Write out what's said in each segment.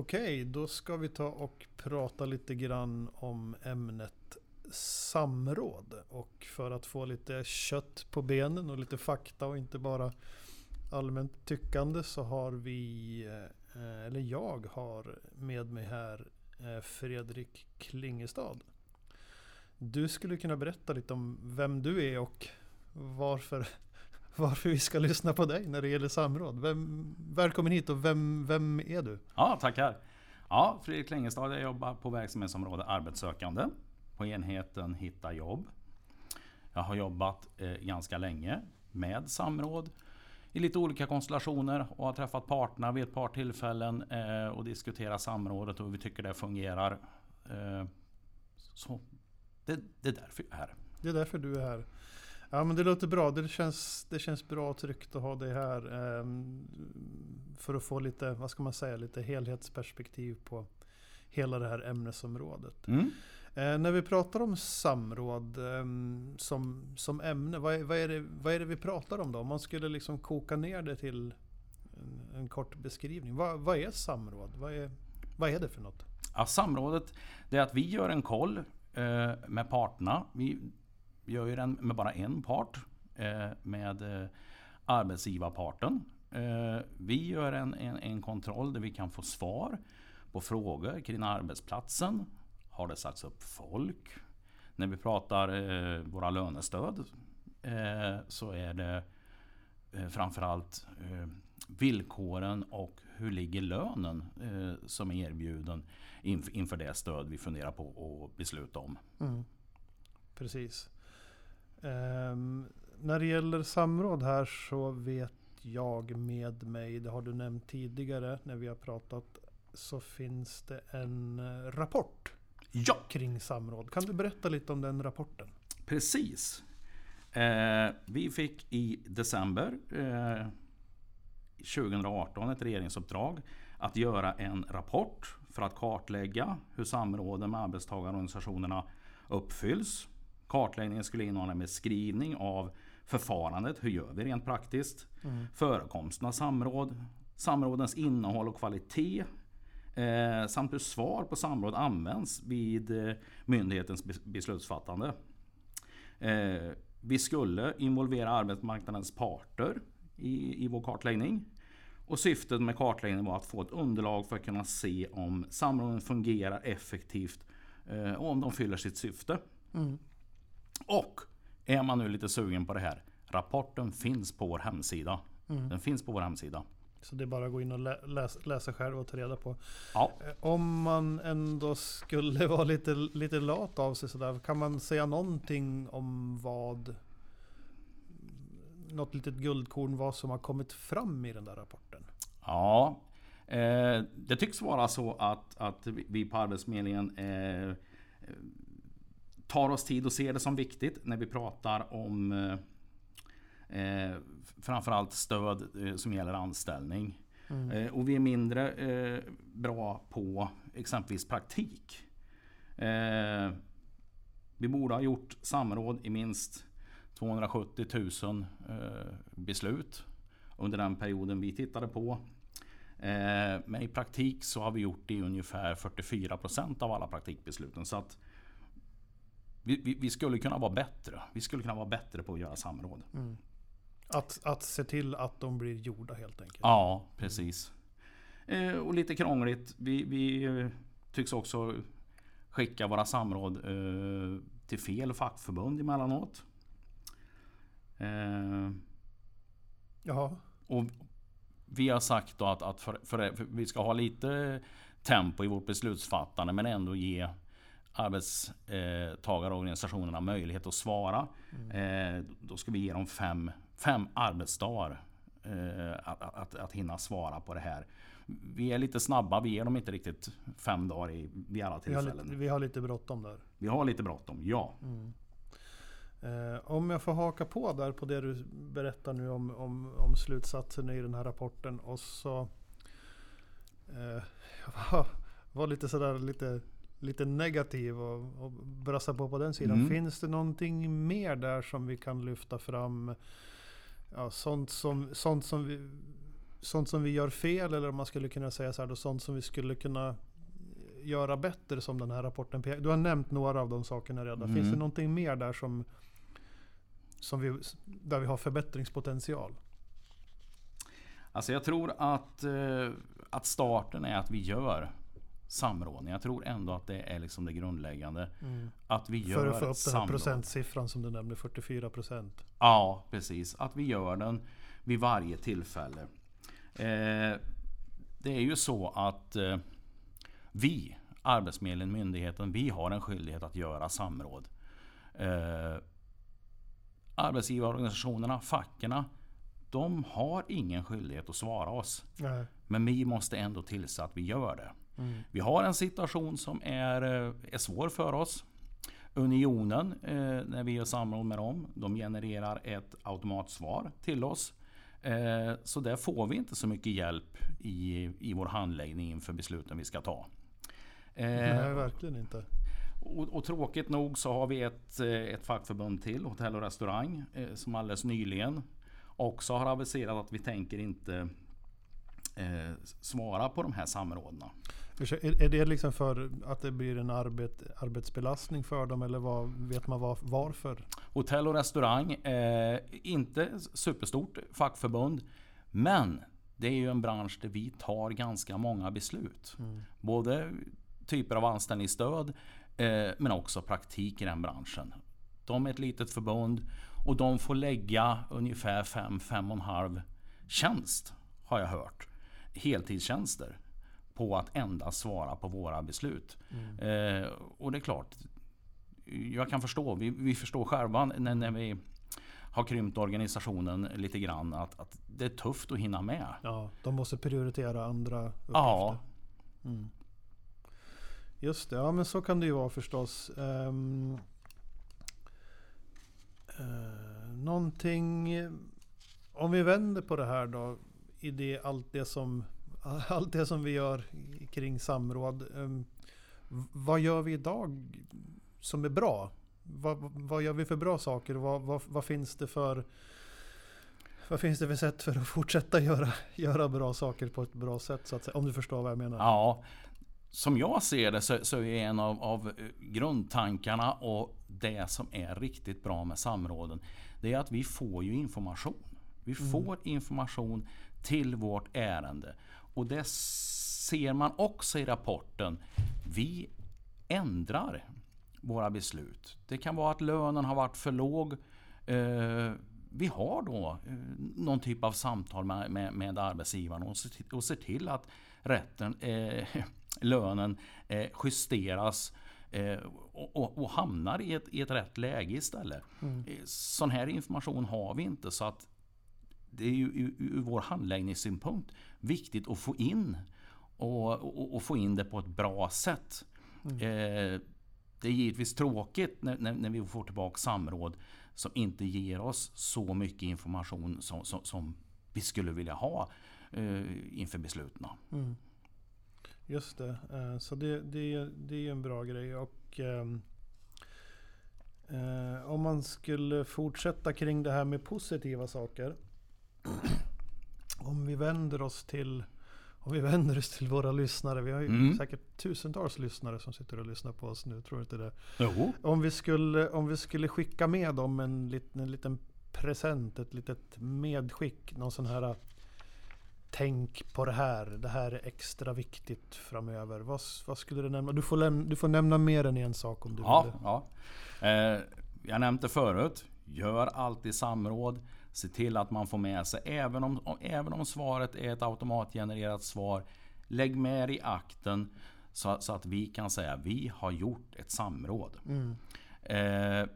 Okej, då ska vi ta och prata lite grann om ämnet samråd. Och för att få lite kött på benen och lite fakta och inte bara allmänt tyckande så har vi, eh, eller jag har med mig här eh, Fredrik Klingestad. Du skulle kunna berätta lite om vem du är och varför, varför vi ska lyssna på dig när det gäller samråd. Vem, välkommen hit och vem, vem är du? Ja, tackar. Ja, Fredrik Klingestad, jag jobbar på verksamhetsområde arbetssökande på enheten Hitta jobb. Jag har jobbat eh, ganska länge med samråd i lite olika konstellationer och har träffat parterna vid ett par tillfällen eh, och diskuterat samrådet och hur vi tycker det fungerar. Eh, så det, det, är därför jag är här. Det är därför du är här. Ja men det låter bra. Det känns, det känns bra och tryggt att ha dig här. Eh, för att få lite, vad ska man säga, lite helhetsperspektiv på hela det här ämnesområdet. Mm. Eh, när vi pratar om samråd eh, som, som ämne, vad är, vad, är det, vad är det vi pratar om då? Om man skulle liksom koka ner det till en, en kort beskrivning. Vad, vad är samråd? Vad är, vad är det för något? Ja, samrådet det är att vi gör en koll eh, med parterna. Vi gör ju den med bara en part, eh, med eh, arbetsgivarparten. Eh, vi gör en, en, en kontroll där vi kan få svar på frågor kring arbetsplatsen. Har det sagts upp folk? När vi pratar eh, våra lönestöd eh, så är det eh, framförallt eh, villkoren och hur ligger lönen eh, som är erbjuden inf inför det stöd vi funderar på att besluta om. Mm. Precis. Um, när det gäller samråd här så vet jag med mig, det har du nämnt tidigare när vi har pratat, så finns det en eh, rapport ja. kring samråd. Kan du berätta lite om den rapporten? Precis. Eh, vi fick i december eh, 2018 ett regeringsuppdrag att göra en rapport för att kartlägga hur samråden med arbetstagarorganisationerna uppfylls. Kartläggningen skulle innehålla en beskrivning av förfarandet, hur gör vi rent praktiskt? Mm. Förekomsten av samråd, samrådens innehåll och kvalitet eh, samt hur svar på samråd används vid eh, myndighetens beslutsfattande. Eh, vi skulle involvera arbetsmarknadens parter i, i vår kartläggning. Och syftet med kartläggningen var att få ett underlag för att kunna se om samråden fungerar effektivt eh, och om de fyller sitt syfte. Mm. Och är man nu lite sugen på det här. Rapporten finns på vår hemsida. Mm. Den finns på vår hemsida. Så det är bara att gå in och läsa, läsa själv och ta reda på. Ja. Eh, om man ändå skulle vara lite, lite lat av sig sådär. Kan man säga någonting om vad något litet guldkorn vad som har kommit fram i den där rapporten? Ja, eh, det tycks vara så att, att vi på Arbetsförmedlingen eh, tar oss tid och ser det som viktigt när vi pratar om eh, framförallt stöd eh, som gäller anställning. Mm. Eh, och vi är mindre eh, bra på exempelvis praktik. Eh, vi borde ha gjort samråd i minst 270 000 eh, beslut under den perioden vi tittade på. Men i praktik så har vi gjort det i ungefär 44 procent av alla praktikbesluten. Så att vi, vi, vi, skulle kunna vara bättre. Vi skulle kunna vara bättre på att göra samråd. Mm. Att, att se till att de blir gjorda helt enkelt. Ja, precis. Eh, och lite krångligt. Vi, vi eh, tycks också skicka våra samråd eh, till fel fackförbund emellanåt. Eh, Jaha. Och vi har sagt då att, att för, för, för vi ska ha lite tempo i vårt beslutsfattande men ändå ge arbetstagarorganisationerna möjlighet att svara. Mm. Eh, då ska vi ge dem fem, fem arbetsdagar eh, att, att, att hinna svara på det här. Vi är lite snabba, vi ger dem inte riktigt fem dagar i, vid alla tillfällen. Vi har lite, vi har lite bråttom där. Vi har lite bråttom, ja. Mm. Eh, om jag får haka på där på det du berättar nu om, om, om slutsatsen i den här rapporten och så eh, var, var lite sådär lite lite negativ och, och brassa på på den sidan. Mm. Finns det någonting mer där som vi kan lyfta fram? Ja, sånt som, sånt som vi, sånt som vi gör fel eller om man skulle kunna säga så här då, sånt som vi skulle kunna göra bättre som den här rapporten pekar. Du har nämnt några av de sakerna redan. Mm. Finns det någonting mer där som, som vi, där vi har förbättringspotential? Alltså jag tror att, eh, att starten är att vi gör samrådning. Jag tror ändå att det är liksom det grundläggande. Att vi gör För att få upp den här samråd. procentsiffran som du nämnde, 44 procent. Ja, precis. Att vi gör den vid varje tillfälle. Eh, det är ju så att eh, vi, Arbetsförmedlingen, myndigheten, vi har en skyldighet att göra samråd. Eh, arbetsgivarorganisationerna, fackerna, de har ingen skyldighet att svara oss. Nej. Men vi måste ändå tillse att vi gör det. Mm. Vi har en situation som är, eh, är svår för oss. Unionen, eh, när vi gör samråd med dem, de genererar ett automatsvar till oss. Eh, så där får vi inte så mycket hjälp i, i vår handläggning inför besluten vi ska ta. Eh, Nej, verkligen inte. och, och tråkigt nog så har vi ett, eh, ett fackförbund till, Hotell och restaurang, eh, som alldeles nyligen också har aviserat att vi tänker inte eh, svara på de här samrådena. Är är det liksom för att det blir en arbet, arbetsbelastning för dem eller vad, vet man var, varför? Hotell och restaurang, eh, inte superstort fackförbund. Men det är ju en bransch där vi tar ganska många beslut. Både typer av anställningsstöd eh, men också praktik i den branschen. De är ett litet förbund och de får lägga ungefär 5-5,5 tjänst har jag hört. Heltidstjänster på att endast svara på våra beslut. Eh, och det är klart, jag kan förstå, vi, vi förstår själva när, när vi har krympt organisationen lite grann att, att det är tufft att hinna med. Ja, de måste prioritera andra uppgifter. Ja, Just det, ja men så kan det ju vara förstås. Um, uh, någonting, om vi vänder på det här då. I det, allt, det som, allt det som vi gör kring samråd. Ehm, vad gör vi idag som är bra? Vad, vad gör vi för bra saker? Vad, vad, vad finns det för vad finns det för sätt för att fortsätta göra, göra bra saker på ett bra sätt? Så att säga, om du förstår vad jag menar. ja. Som jag ser det så, så är en av, av eh, grundtankarna och det som är riktigt bra med samråden. Det är att vi får ju information. Vi får information till vårt ärende. Och det ser man också i rapporten. Vi ändrar våra beslut. Det kan vara att lönen har varit för låg. Eh, vi har då eh, någon typ av samtal med, med, med arbetsgivaren och och ser till att rätten, eh, lönen eh, justeras eh, och, och, och hamnar i ett, i ett rätt läge istället. Eh, Sån här information har vi inte så att det är ju ur, vår handläggningssynpunkt viktigt att få in och, och, och få in det på ett bra sätt. Eh, det är givetvis tråkigt när, när, när vi får tillbaka samråd som inte ger oss så mycket information som, som, som vi skulle vilja ha eh, inför besluten. Mm. Just det. Eh, Så det, det, det är en bra grej. Och ehm, eh, om man skulle fortsätta kring det här med positiva saker. Om vi vänder oss till om vi vänder oss till våra lyssnare. Vi har ju Mm. säkert tusentals lyssnare som sitter och lyssnar på oss nu. Tror du inte det? Jo. Om vi skulle, om vi skulle skicka med dem en liten, en liten present, ett litet medskick. Någon sån här Tänk på det här. Det här är extra viktigt framöver. Vad, vad skulle du nämna? Du får, läm, du får nämna mer än en sak om du Ja, vill. ja. Eh, jag nämnde förut. Gör alltid samråd. Se till att man får med sig, även om, även om svaret är ett automatgenererat svar. Lägg med i akten så, så att vi kan säga vi har gjort ett samråd. Mm. Eh,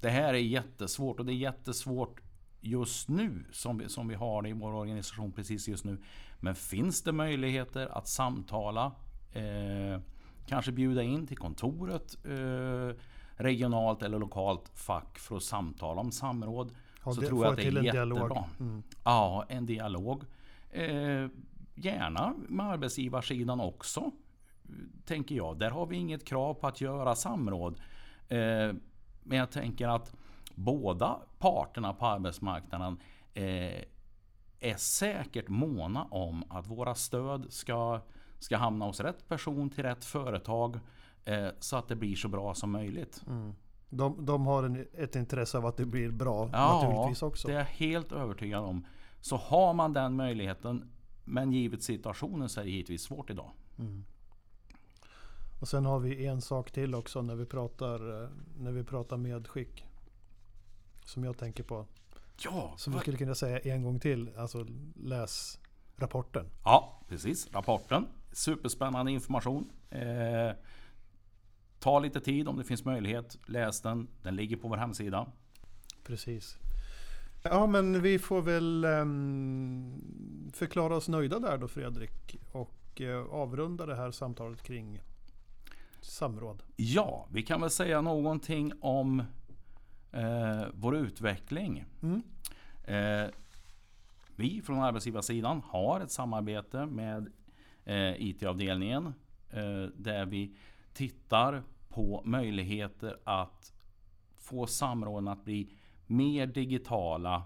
det här är jättesvårt och det är jättesvårt just nu som vi, som vi har det i vår organisation precis just nu. Men finns det möjligheter att samtala, eh, kanske bjuda in till kontoret, eh, regionalt eller lokalt fack för att samtala om samråd. Ja, så det- tror jag att det till är en jättebra. dialog. Mm. Ja, en dialog. Eh, gärna med arbetsgivarsidan också. Tänker jag. Där har vi inget krav på att göra samråd. Eh, men jag tänker att båda parterna på arbetsmarknaden eh, är säkert måna om att våra stöd ska, ska hamna hos rätt person till rätt företag eh, så att det blir så bra som möjligt. Mm. De, de har en, ett intresse av att det blir bra Ja, naturligtvis också. det är jag helt övertygad om. Så har man den möjligheten, men givet situationen så är det givetvis svårt idag. Mm. Och sen har vi en sak till också när vi pratar, eh, när vi pratar medskick. Som jag tänker på. Ja, Som vi skulle kunna säga en gång till. Alltså läs rapporten. ja precis. Rapporten. Superspännande information. Eh, ta lite tid om det finns möjlighet. Läs den. Den ligger på vår hemsida. Precis. Ja men vi får väl ehm, förklara oss nöjda där då Fredrik. Och eh, avrunda det här samtalet kring samråd. Ja, vi kan väl säga någonting om eh, vår utveckling. Mm. Eh, vi från arbetsgivarsidan har ett samarbete med eh, IT-avdelningen eh, där vi tittar på möjligheter att få samråden att bli mer digitala.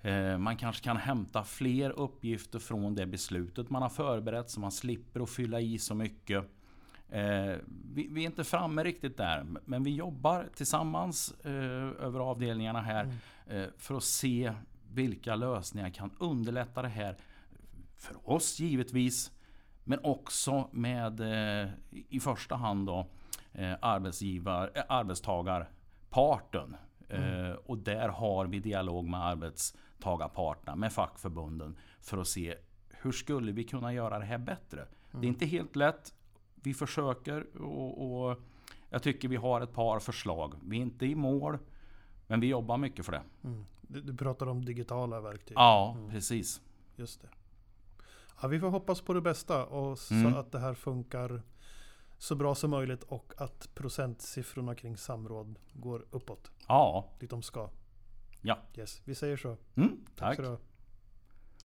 Eh, Man kanske kan hämta fler uppgifter från det beslutet man har förberett så man slipper att fylla i så mycket. Eh, vi, är inte framme riktigt där, men vi jobbar tillsammans eh, över avdelningarna här eh, för att se vilka lösningar kan underlätta det här. För oss givetvis, men också med i första hand då, eh, arbetsgivar, eh, arbetstagarparten. Eh, och där har vi dialog med arbetstagarparterna, med fackförbunden för att se hur skulle vi kunna göra det här bättre. Det är inte helt lätt. Vi försöker och, och jag tycker vi har ett par förslag. Vi är inte i mål, men vi jobbar mycket för det. Mm. Du, du pratar om digitala verktyg. Ja, precis. Just det. Ja, vi får hoppas på det bästa och så Mm. att det här funkar så bra som möjligt och att procentsiffrorna kring samråd går uppåt Ja, dit de ska. ja. Yes, vi säger så. Mm, Tack tack.